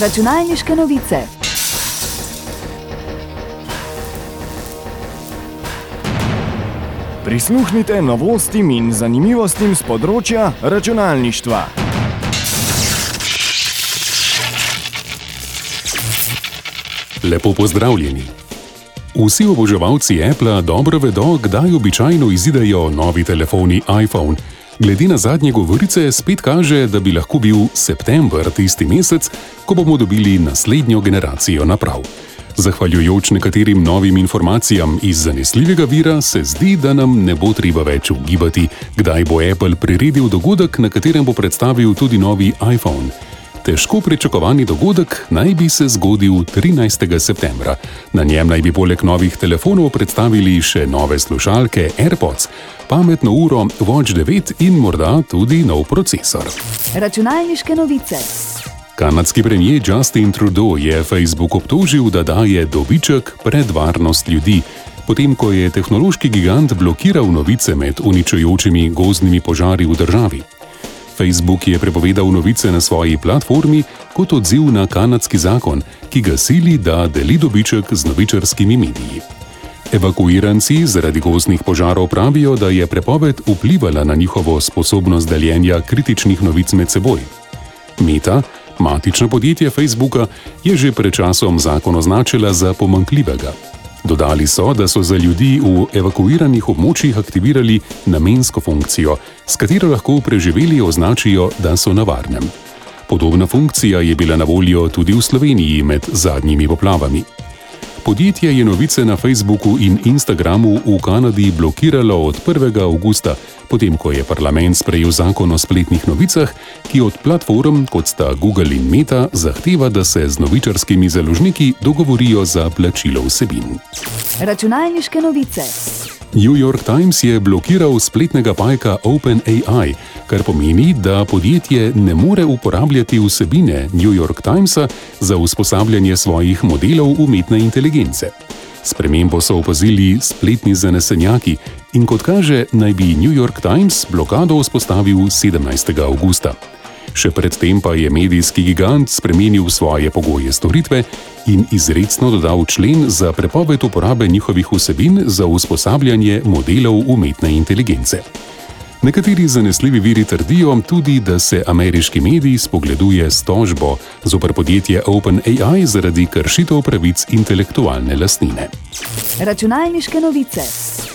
Računalniške novice. Prisluhnite novostim in zanimivostim z področja računalništva. Lepo pozdravljeni. Vsi oboževalci Apple dobro vedo, kdaj običajno izidejo novi telefoni iPhone. Glede na zadnje govorice, spet kaže, da bi lahko bil september tisti mesec, ko bomo dobili naslednjo generacijo naprav. Zahvaljujoč nekaterim novim informacijam iz zanesljivega vira, se zdi, da nam ne bo treba več ugibati, kdaj bo Apple priredil dogodek, na katerem bo predstavil tudi novi iPhone. Težko pričakovani dogodek naj bi se zgodil 13. septembra. Na njem naj bi poleg novih telefonov predstavili še nove slušalke AirPods, pametno uro Watch 9 in morda tudi nov procesor. Računalniške novice. Kanadski premijer Justin Trudeau je Facebook obtožil, da daje dobiček pred varnost ljudi, potem ko je tehnološki gigant blokiral novice med uničujočimi gozdnimi požari v državi. Facebook je prepovedal novice na svoji platformi kot odziv na kanadski zakon, ki ga sili, da deli dobiček z novičarskimi mediji. Evakuiranci zaradi gozdnih požarov pravijo, da je prepoved vplivala na njihovo sposobnost deljenja kritičnih novic med seboj. Meta, matično podjetje Facebooka, je že pred časom zakon označila za pomankljivega. Dodali so, da so za ljudi v evakuiranih območjih aktivirali namensko funkcijo, s katero lahko preživeli označijo, da so na varnem. Podobna funkcija je bila na voljo tudi v Sloveniji med zadnjimi poplavami. Podjetje je novice na Facebooku in Instagramu v Kanadi blokiralo od 1. avgusta, potem ko je parlament sprejel zakon o spletnih novicah, ki od platform kot sta Google in Meta zahteva, da se z novičarskimi založniki dogovorijo za plačilo vsebin. Računalniške novice. New York Times je blokiral spletnega pajka OpenAI, kar pomeni, da podjetje ne more uporabljati vsebine New York Timesa za usposabljanje svojih modelov umetne inteligence. Spremembo so opazili spletni zanesenjaki in kot kaže, naj bi New York Times blokado vzpostavil 17. augusta. Še predtem pa je medijski gigant spremenil svoje pogoje storitve in izredno dodal člen za prepoved uporabe njihovih vsebin za usposabljanje modelov umetne inteligence. Nekateri zanesljivi viri trdijo tudi, da se ameriški medij spogleduje s tožbo zoper podjetje OpenAI zaradi kršitev pravic intelektualne lastnine. Računalniške novice.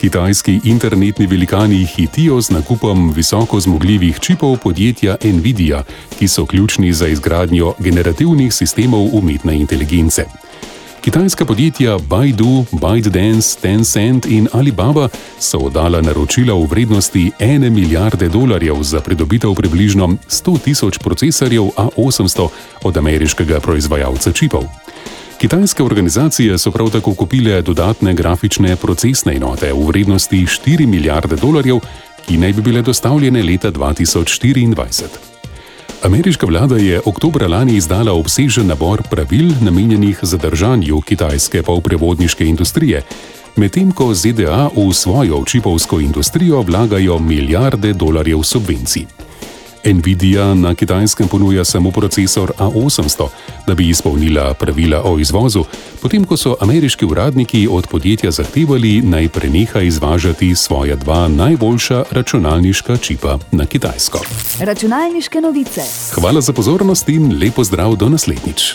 Kitajski internetni velikani hitijo z nakupom visoko zmogljivih čipov podjetja Nvidia, ki so ključni za izgradnjo generativnih sistemov umetne inteligence. Kitajska podjetja Baidu, ByteDance, Tencent in Alibaba so oddala naročila v vrednosti 1 milijarde dolarjev za pridobitev približno 100 tisoč procesorjev A800 od ameriškega proizvajalca čipov. Kitajske organizacije so prav tako kupile dodatne grafične procesne enote v vrednosti 4 milijarde dolarjev, ki naj bi bile dostavljene leta 2024. Ameriška vlada je oktober lani izdala obsežen nabor pravil namenjenih zadržanju kitajske polprevodniške industrije, medtem ko ZDA v svojo čipovsko industrijo vlagajo milijarde dolarjev subvencij. Nvidia na kitajskem ponuja samo procesor A800, da bi izpolnila pravila o izvozu, potem ko so ameriški uradniki od podjetja zahtevali naj preneha izvažati svoja dva najboljša računalniška čipa na Kitajsko. Računalniške novice. Hvala za pozornost in lepo zdrav do naslednjič.